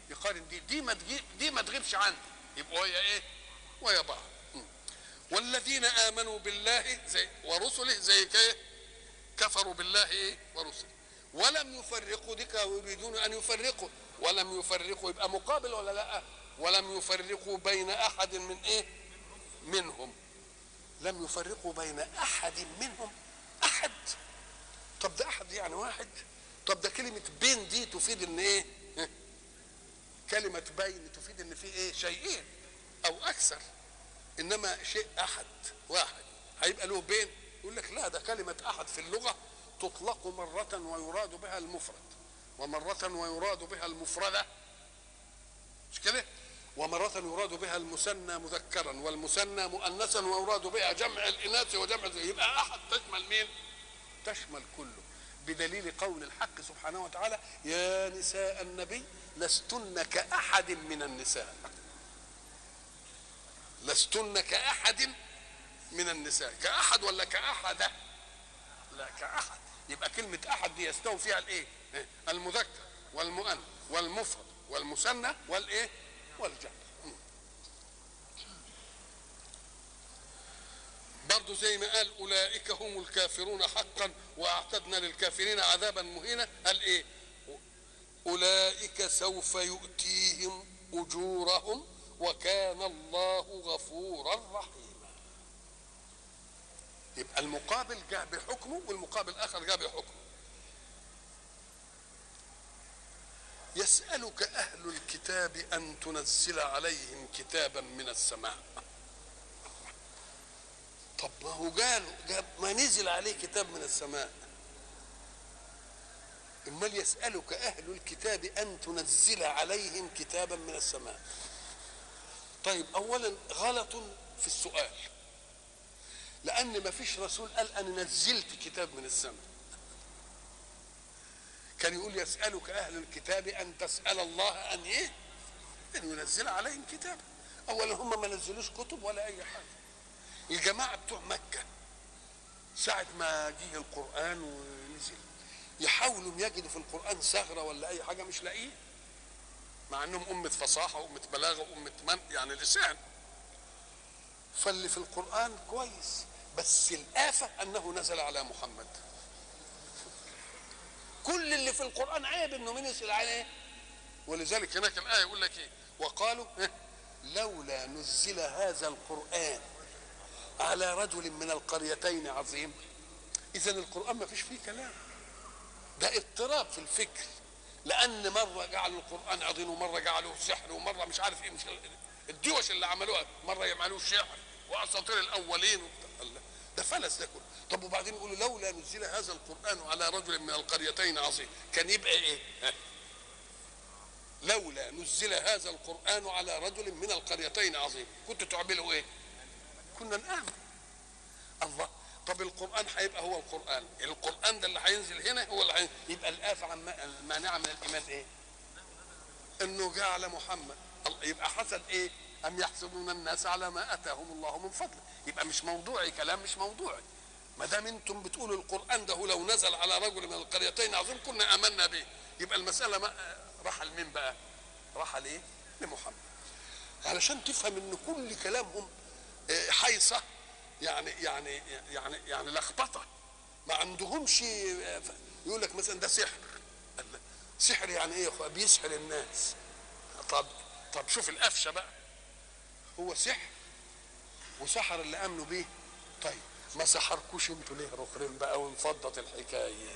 يقارن دي. دي ما تجي دي ما تغيبش عنه يبقوا هي إيه؟ ويا بعض. والذين آمنوا بالله زي ورسله زي كيه كفروا بالله ورسله. ولم يفرقوا ديك ويريدون أن يفرقوا. ولم يفرقوا يبقى مقابل ولا لا؟ ولم يفرقوا بين أحد من إيه؟ منهم. لم يفرقوا بين أحد منهم. أحد. طب ده أحد يعني واحد؟ طب ده كلمة بين دي تفيد إن إيه؟ كلمة بين تفيد إن في إيه؟ شيئين أو أكثر. إنما شيء أحد واحد. هيبقى له بين يقول لك لا ده كلمة أحد في اللغة تطلق مرة ويراد بها المفرد ومرة ويراد بها المفردة. مش كده؟ ومرة يراد بها المثنى مذكرا والمثنى مؤنثا ويراد بها جمع الإناث وجمع يبقى أحد تشمل مين؟ تشمل كله. بدليل قول الحق سبحانه وتعالى يا نساء النبي لستن كأحد من النساء. لستن كأحد من النساء. كأحد ولا كأحدة؟ لا كأحد. يبقى كلمة أحد دي يستوي فيها الإيه؟ المذكر والمؤنث والمفرد والمثنى والإيه؟ والجمع. برضه زي ما قال أولئك هم الكافرون حقا وأعتدنا للكافرين عذابا مهينا. قال إيه؟ أولئك سوف يؤتيهم أجورهم وكان الله غفورا رحيما. يبقى المقابل جاء بحكمه والمقابل الآخر جاء بحكمه. يسألك أهل الكتاب أن تنزل عليهم كتابا من السماء. طب ما هو قالوا ما نزل عليه كتاب من السماء. أمال يسألك أهل الكتاب أن تنزل عليهم كتابا من السماء. طيب أولا غلط في السؤال. لأن ما فيش رسول قال أنا نزلت كتاب من السماء. كان يقول يسألك أهل الكتاب أن تسأل الله أن إيه؟ أن ينزل عليهم كتابا أولا هم ما نزلوش كتب ولا أي حاجة. الجماعة بتوع مكة ساعة ما جه القرآن ونزل يحاولوا يجدوا في القرآن ثغرة ولا أي حاجة مش لاقيه مع أنهم أمة فصاحة وأمة بلاغة وأمة من يعني لسان. فاللي في القرآن كويس. بس الآفة أنه نزل على محمد. كل اللي في القرآن عيب إنه نزل عليه. ولذلك هناك الآية يقول لك إيه؟ وقالوا لولا نزل هذا القرآن على رجل من القريتين عظيم. إذا القرآن ما فيش فيه كلام. ده اضطراب في الفكر. لأن مرة جعلوا القرآن عظيم ومرة جعلوه سحر ومرة مش عارف إيه مش الدوش اللي عملوها مرة يعملوه شعر وأساطير الأولين الله ده فلس ده كله. طب وبعدين يقولوا لولا نزل هذا القرآن على رجل من القريتين عظيم كان يبقى إيه؟ لولا نزل هذا القرآن على رجل من القريتين عظيم. كنت تعملوا إيه؟ كنا نآمن الله. طب القرآن هيبقى هو القرآن. القرآن ده اللي هينزل هنا هو اللي هينزل. يبقى الآفة عن المانعة من الإيمان إيه؟ إنه جاء على محمد يبقى حسد إيه؟ أم يحسدون الناس على ما أتاهم الله من فضله يبقى مش موضوعي كلام مش موضوعي. ما دام أنتم بتقولوا القرآن ده لو نزل على رجل من القريتين عظيم كنا آمنا به. يبقى المسألة ما راح لمين بقى؟ راح لإيه؟ لمحمد. علشان تفهم إن كل كلامهم حيصة يعني يعني يعني يعني لخبطة. ما عندهمش يقول لك مثلا ده سحر. سحر يعني إيه يا أخويا؟ بيسحر الناس. طب طب شوف القفشة بقى. هو سحر وسحر اللي آمنوا بيه. طيب ما سحركوش أنتوا ليه رخرين بقى وانفضت الحكاية؟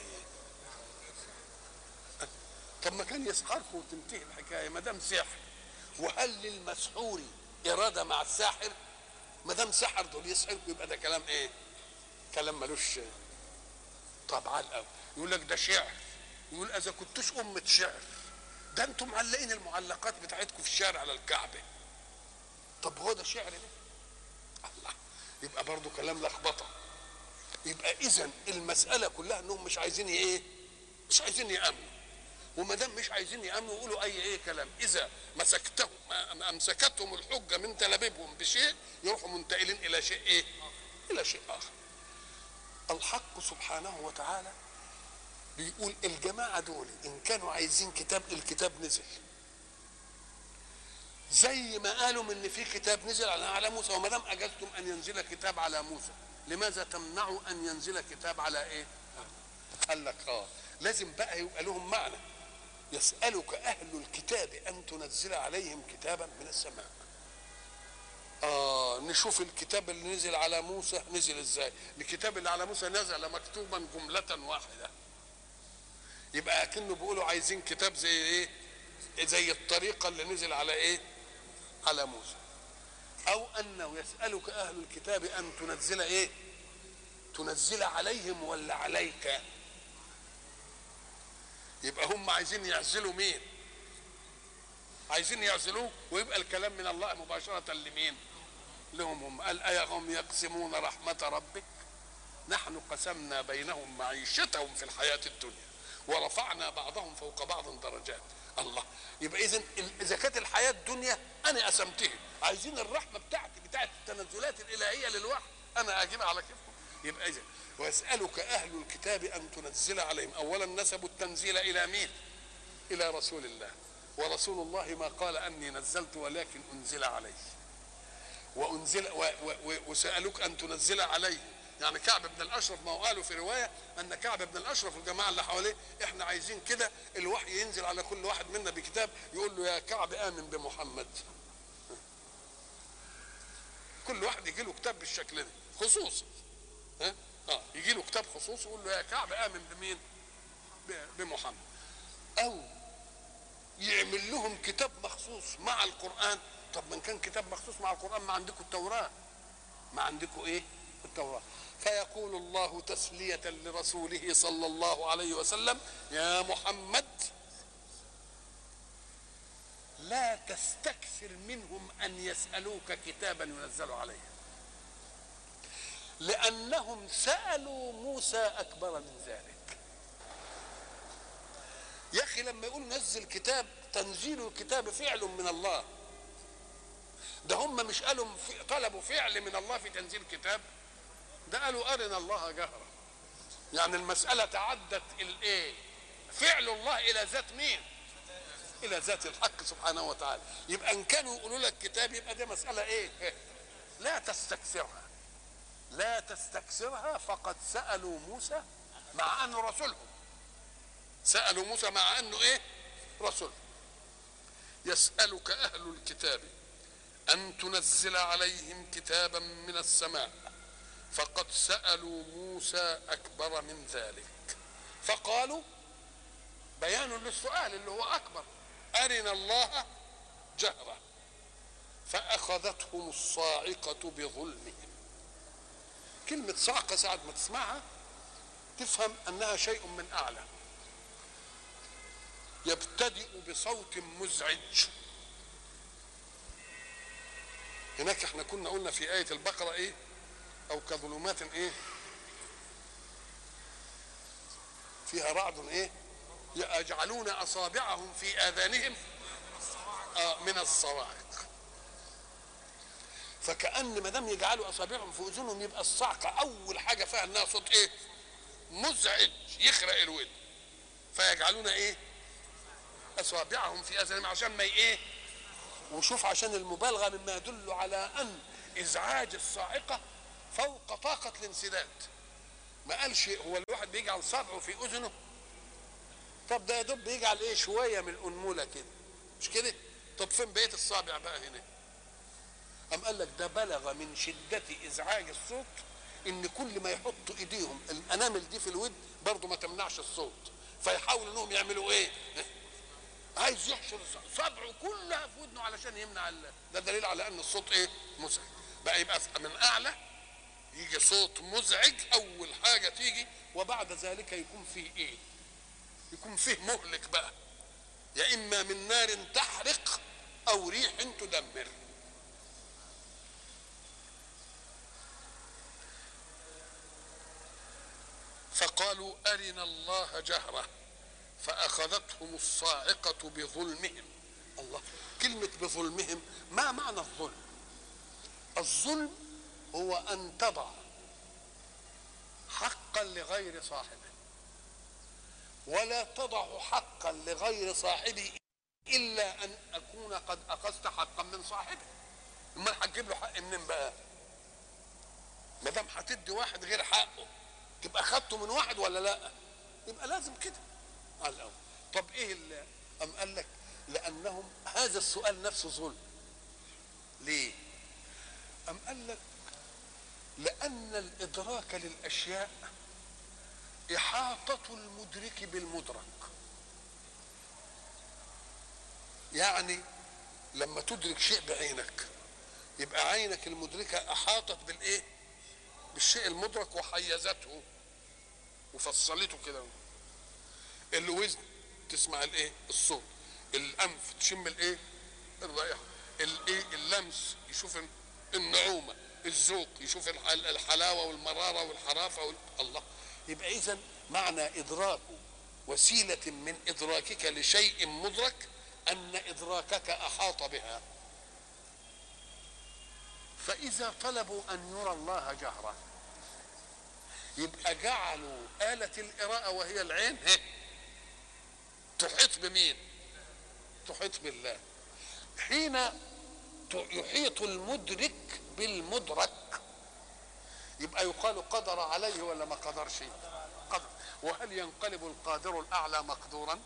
طب ما كان يسحركم وتنتهي الحكاية ما دام سحر. وهل للمسحور إرادة مع الساحر؟ ما دام سحر دول يسحركم يبقى ده كلام إيه؟ كلام ملوش طبعا قوي يقول لك ده شعر. يقول أذا كنتوش أمة شعر. ده أنتم معلقين المعلقات بتاعتكم في الشارع على الكعبة. طب هو ده شعر ده؟ الله يبقى برضو كلام لخبطة. يبقى اذا المسألة كلها إنهم مش عايزين إيه؟ مش عايزين يأمنوا. وما دام مش عايزين يأمنوا يقولوا أي إيه كلام. إذا مسكتهم أمسكتهم الحجة من تلابيبهم بشيء يروحوا منتقلين إلى شيء إيه؟ إلى شيء آخر. الحق سبحانه وتعالى بيقول الجماعة دول إن كانوا عايزين كتاب الكتاب نزل. زي ما قالوا إن في كتاب نزل على موسى وما دام اجزتم أن ينزل كتاب على موسى لماذا تمنعوا أن ينزل كتاب على إيه؟ قال لك آه لازم بقى يبقى لهم معنى. يسألك أهل الكتاب أن تنزل عليهم كتابا من السماء. آه نشوف الكتاب اللي نزل على موسى نزل إزاي. الكتاب اللي على موسى نزل مكتوبا جملة واحدة. يبقى كأنه بيقولوا عايزين كتاب زي إيه؟ زي الطريقة اللي نزل على إيه؟ على موسى. أو أنه يسألك أهل الكتاب أن تنزل إيه؟ تنزل عليهم ولا عليك؟ يبقى هم عايزين يعزلوا مين؟ عايزين يعزلوه ويبقى الكلام من الله مباشرة لمين؟ لهم هم. قال أيهم يقسمون رحمة ربك؟ نحن قسمنا بينهم معيشتهم في الحياة الدنيا ورفعنا بعضهم فوق بعض درجات. الله. يبقى اذا إذا كانت الحياة الدنيا أنا قسمتها عايزين الرحمة بتاعتي بتاعت التنزلات الإلهية للوحي. أنا اجيبها على كيفكم. يبقى اذا ويسالك أهل الكتاب أن تنزل عليهم. اولا نسبوا التنزيل إلى مين؟ إلى رسول الله. ورسول الله ما قال أني نزلت ولكن أنزل علي وأنزل و و و وسالوك أن تنزل عليه. يعني كعب بن الاشرف ما هو قالوا في رواية ان كعب بن الاشرف والجماعة اللي حواليه إحنا عايزين كده الوحي ينزل على كل واحد منا بكتاب يقول له يا كعب آمن بمحمد. كل واحد يجي له كتاب بالشكل ده خصوصي ها؟ آه يجي له كتاب خصوصي يقول له يا كعب آمن بمين؟ بمحمد. أو يعمل لهم كتاب مخصوص مع القرآن. طب من كان كتاب مخصوص مع القرآن ما عندكم التوراة؟ ما عندكم إيه؟ التوراة. فيقول الله تسلية لرسوله صلى الله عليه وسلم يا محمد لا تستكثر منهم أن يسألوك كتابا ينزل عليهم. لأنهم سألوا موسى أكبر من ذلك. يا أخي لما يقول نزل كتاب تنزيل الكتاب فعل من الله. ده هم مش قالوا طلبوا فعل من الله في تنزيل كتاب ده قالوا أرنا الله جهرا. يعني المسألة تعدت الإيه؟ فعل الله إلى ذات مين؟ إلى ذات الحق سبحانه وتعالى. يبقى إن كانوا يقولوا لك كتاب يبقى دي مسألة إيه؟ لا تستكثرها. لا تستكثرها فقد سألوا موسى مع أنه رسولهم سألوا موسى مع أنه إيه؟ رسول. يسألك أهل الكتاب أن تنزل عليهم كتابا من السماء. فقد سألوا موسى أكبر من ذلك. فقالوا بيان للسؤال اللي هو أكبر. أرنا الله جهرة فأخذتهم الصاعقة بظلمهم. كلمة صعقة ساعة ما تسمعها تفهم أنها شيء من أعلى. يبتدئ بصوت مزعج. هناك إحنا كنا قلنا في آية البقرة إيه؟ أو كظلمات إيه؟ فيها رعد إيه؟ يجعلون أصابعهم في آذانهم آه من الصواعق. فكأن ما دام يجعلوا أصابعهم في أذنهم يبقى الصعقه أول حاجة فيها إنها صوت إيه؟ مزعج يخرق الود فيجعلون إيه؟ أصابعهم في آذانهم عشان ما إيه؟ وشوف عشان المبالغة مما يدل على أن إزعاج الصاعقة فوق طاقة الانسداد. ما قالش هو الواحد بيجعل صبعه في أذنه؟ طب ده يا دوب بيجعل إيه شوية من الأنمولة كده. مش كده؟ طب فين بقية الصابع بقى هنا؟ أم قال لك ده بلغ من شدة إزعاج الصوت إن كل ما يحطوا إيديهم الأنامل دي في الود برضه ما تمنعش الصوت. فيحاولوا إنهم يعملوا إيه؟ عايز يحشر صبعه كلها في ودنه علشان يمنع. ده دليل على إن الصوت إيه؟ مزعج بقى يبقى من أعلى يجي صوت مزعج أول حاجة تيجي وبعد ذلك يكون فيه إيه؟ يكون فيه مهلك بقى. يا إما من نار تحرق أو ريح تدمر. فقالوا أرنا الله جهرة فأخذتهم الصاعقة بظلمهم. الله كلمة بظلمهم ما معنى الظلم؟ الظلم هو أن تضع حقا لغير صاحبه ولا تضع حقا لغير صاحبه إلا أن أكون قد أخذت حقا من صاحبه. امال هتجيب له حق منين بقى؟ ما دام هتدي واحد غير حقه تبقى اخدته من واحد ولا لأ؟ يبقى لازم كده. على الأول. طب إيه اللي ام قال لك؟ لأنهم هذا السؤال نفسه ظلم. ليه؟ ام قال لك لأن الإدراك للأشياء إحاطة المدرك بالمدرك. يعني لما تدرك شيء بعينك يبقى عينك المدركة أحاطت بالإيه؟ بالشيء المدرك وحيزته وفصلته كده. الوزن تسمع الإيه؟ الصوت. الأنف تشم الإيه؟ الرائحة. الإيه؟ اللمس يشوف النعومة. الذوق يشوف الحلاوة والمرارة والحرافة وال... الله. يبقى اذا معنى إدراك وسيلة من إدراكك لشيء مدرك أن إدراكك أحاط بها. فإذا طلبوا أن يرى الله جهرة يبقى جعلوا آلة القراءة وهي العين تحيط بمين؟ تحيط بالله. حين يحيط المدرك بالمدرك. يبقى يقال قدر عليه ولا ما قدرش؟ قدر. وهل ينقلب القادر الأعلى مقدورا؟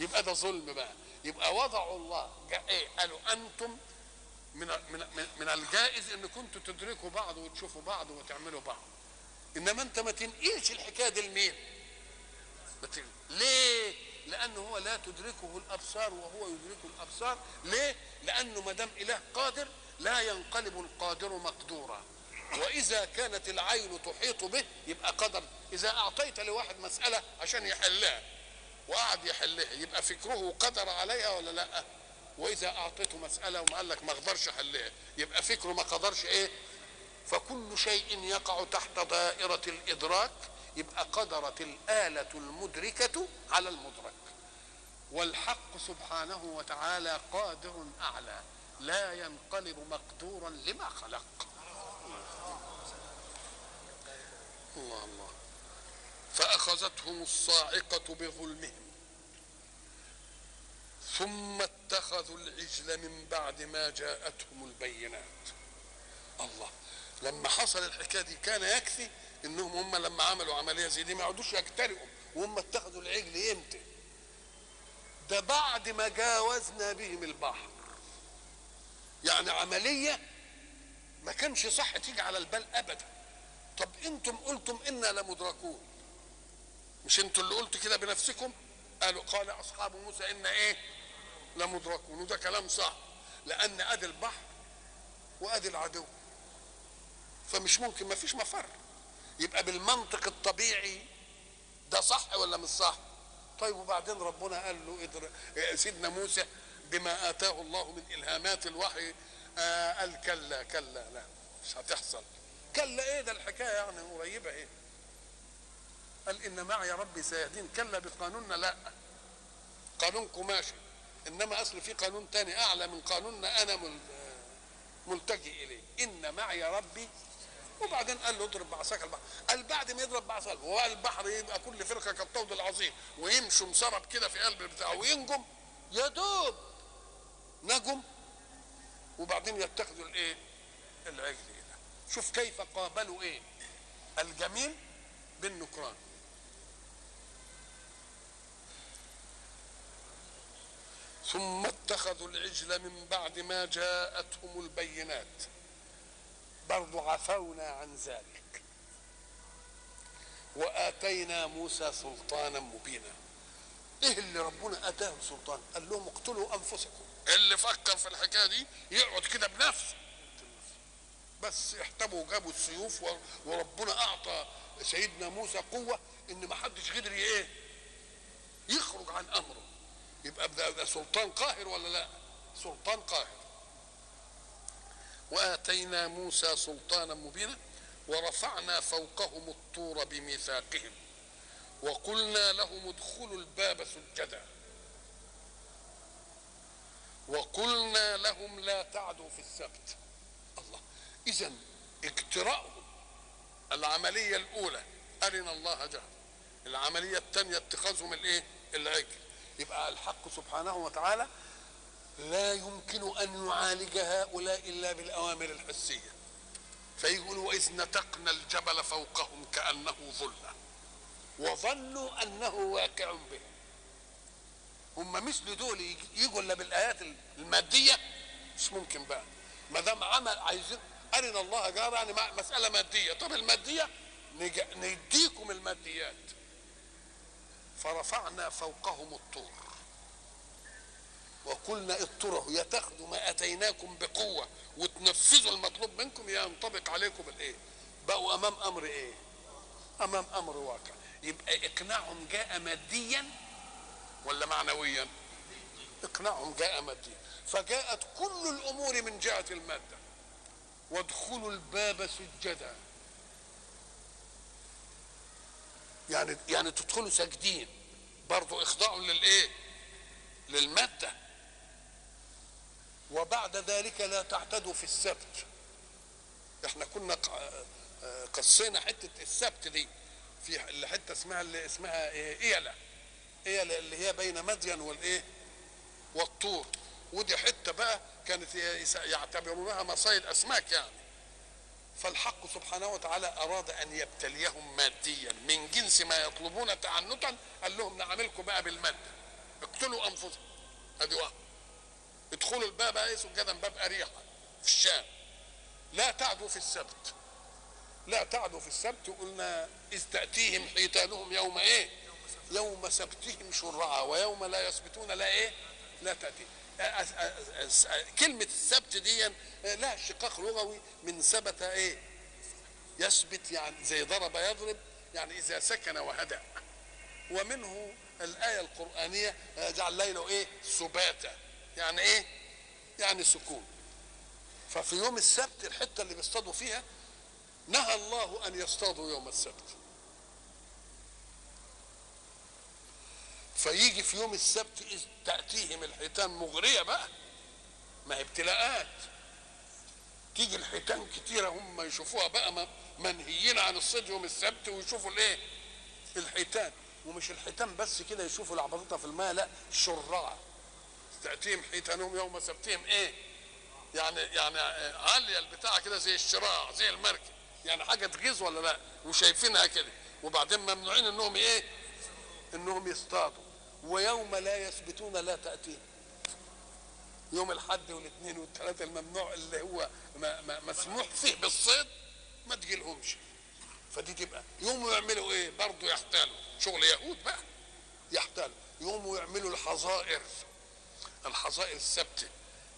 يبقى ده ظلم بقى. يبقى وضعوا الله إيه؟ قالوا أنتم من من من الجائز إن كنتوا تدركوا بعض وتشوفوا بعض وتعملوا بعض. إنما أنت ما تنقلش الحكاية دي لمين؟ ليه؟ لأنه هو لا تدركه الأبصار وهو يدرك الأبصار. ليه؟ لأنه ما دام إله قادر لا ينقلب القادر مقدورا. وإذا كانت العين تحيط به يبقى قدر. إذا أعطيت لواحد مسألة عشان يحلها وقعد يحلها يبقى فكره قدر عليها ولا لأ؟ وإذا أعطيته مسألة وما قال لك ما أقدرش احلها يبقى فكره ما قدرش إيه؟ فكل شيء يقع تحت دائرة الإدراك يبقى قدرت الآلة المدركة على المدرك. والحق سبحانه وتعالى قادر أعلى. لا ينقلب مقدورا لما خلق. الله الله. فأخذتهم الصاعقة بظلمهم. ثم اتخذوا العجل من بعد ما جاءتهم البينات. الله. لما حصل الحكاية دي كان يكفي إنهم هم لما عملوا عملية زي دي ما يقعدوش يجترئوا وهم اتخذوا العجل إمتى ده بعد ما جاوزنا بهم البحر. يعني عملية ما كانش صح تيجي على البال ابدا. طب أنتم قلتم إنا لمدركون مش أنتوا اللي قلتوا كده بنفسكم؟ قالوا قال أصحاب موسى إن إيه؟ لمدركون وده كلام صح لأن أدي البحر وأدي العدو. فمش ممكن ما فيش مفر. يبقى بالمنطق الطبيعي ده صح ولا مش صح؟ طيب وبعدين ربنا قال له ادر... سيدنا موسى بما آتاه الله من إلهامات الوحي. آه قال كلا كلا لا مش هتحصل. كلا إيه؟ ده الحكاية يعني قريبة إيه؟ قال إن معي ربي سيهدين. كلا بقانوننا لا. قانونكم ماشي إنما أصل في قانون تاني أعلى من قانوننا أنا ملتجئ إليه. إن معي ربي. وبعدين قال له اضرب بعصاك البحر. قال بعد ما يضرب بعصاك هو البحر يبقى كل فرقة كالطود العظيم ويمشوا مسرب كده في قلب بتاعه وينجم يا دوب نجم وبعدين يتخذوا الايه؟ العجل ده شوف كيف قابلوا إيه؟ الجميل بالنكران. ثم اتخذوا العجل من بعد ما جاءتهم البينات. برضو عفونا عن ذلك. وآتينا موسى سلطانا مبينا. إيه اللي ربنا أتاه سلطان قال لهم اقتلوا أنفسكم. اللي فكر في الحكاية دي يقعد كده بنفسه. بس احتموا جابوا السيوف وربنا أعطى سيدنا موسى قوة إن ما حدش قدر إيه؟ يخرج عن أمره. يبقى ده سلطان قاهر ولا لا؟ سلطان قاهر. وآتينا موسى سلطانا مبينا ورفعنا فوقهم الطور بميثاقهم وقلنا لهم ادخلوا الباب سجدا. وقلنا لهم لا تعدوا في السبت. الله. إذا اجتراءهم العملية الأولى. أرنا الله جهرا العملية الثانية اتخاذهم الإيه؟ العجل. يبقى الحق سبحانه وتعالى لا يمكن أن يعالج هؤلاء إلا بالأوامر الحسية. فيقول وإذ نتقنا الجبل فوقهم كأنه ظلة. وظنوا أنه واقع بهم هم مثل دول يجوا إلا بالآيات المادية؟ مش ممكن بقى. ما دام عمل عايزين أرنا الله جار يعني مسألة مادية. طب المادية؟ نديكم الماديات. فرفعنا فوقهم الطور. وقلنا اضطروا يا تاخذوا ما أتيناكم بقوة وتنفذوا المطلوب منكم يا ينطبق عليكم الإيه؟ بقوا أمام أمر إيه؟ أمام أمر واقع. يبقى إقناعهم جاء ماديا ولا معنويا؟ اقناعهم جاء ماديا فجاءت كل الأمور من جهة المادة. وادخلوا الباب سجدا. يعني يعني تدخلوا ساجدين. برضو إخضاع للإيه؟ للمادة. وبعد ذلك لا تعتدوا في السبت. إحنا كنا قصينا حتة السبت دي. في حتة اسمها اللي اسمها إيه؟ ايله اللي هي بين مدين والإيه؟ والطور. ودي حتة بقى كانت يعتبرونها مصايد أسماك يعني. فالحق سبحانه وتعالى أراد أن يبتليهم ماديا من جنس ما يطلبون تعنتا. قال لهم نعملكم بقى بالمادة. اقتلوا أنفسكم. أدي واحد. ادخلوا الباب إيه سجدا باب أريحة في الشام. لا تعدوا في السبت. لا تعدوا في السبت. قلنا إذ تأتيهم حيتانهم يوم إيه؟ يوم سبتهم شرعا ويوم لا يسبتون لا إيه؟ لا أ- كلمة السبت دي لها اشتقاق لغوي من ثبت إيه؟ يثبت يعني زي ضرب يضرب يعني إذا سكن وهدأ ومنه الآية القرآنية آه، جعل ليله إيه؟ سباتا. يعني إيه؟ يعني سكون. ففي يوم السبت الحتة اللي بيصطادوا فيها نهى الله أن يصطادوا يوم السبت. فيجي في يوم السبت إذ تأتيهم الحيتان مغرية بقى ما هي ابتلاءات. تيجي الحيتان كتيرة هم يشوفوها بقى منهيين عن الصيد يوم السبت ويشوفوا الإيه؟ الحيتان. ومش الحيتان بس كده يشوفوا العبطة في الماء لا شرعة تأتيهم حيتانهم يوم سبتهم إيه؟ يعني يعني عالية البتاع كده زي الشراع زي المركب. يعني حاجة تغيظ ولا لا؟ وشايفينها كده. وبعدين ممنوعين إنهم إيه؟ إنهم يصطادوا. ويوم لا يثبتون لا تأتيهم. يوم الحد والاثنين والثلاثة الممنوع اللي هو ما ما مسموح فيه بالصيد ما تجيلهمش. فدي تبقى. يوم يعملوا إيه؟ برضه يحتالوا. شغل يهود بقى يحتالوا. يوم يعملوا الحظائر الحظائر الثابتة.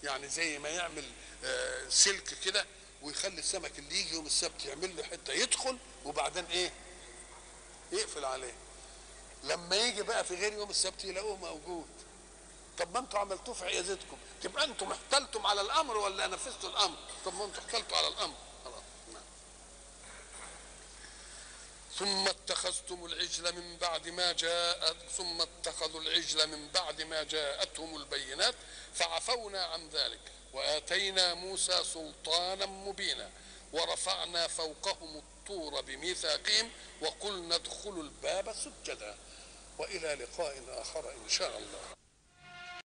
يعني زي ما يعمل آه، سلك كده ويخلي السمك اللي يجي يوم السبت يعمل له حتة يدخل وبعدين إيه؟ يقفل عليه. لما يجي بقى في غير يوم السبت يلاقوه موجود. طب ما أنتوا عملتوه في عيادتكم. تبقى أنتم احتلتم على الأمر ولا نفذتوا الأمر؟ طب ما أنتوا احتلتوا على الأمر. نعم. ثم اتخذتم العجل من بعد ما جاءت ثم اتخذوا العجل من بعد ما جاءتهم البينات فعفونا عن ذلك وآتينا موسى سلطانا مبينا ورفعنا فوقهم الطور بميثاقهم وقلنا ادخلوا الباب سجدا. وإلى لقاء آخر إن شاء الله.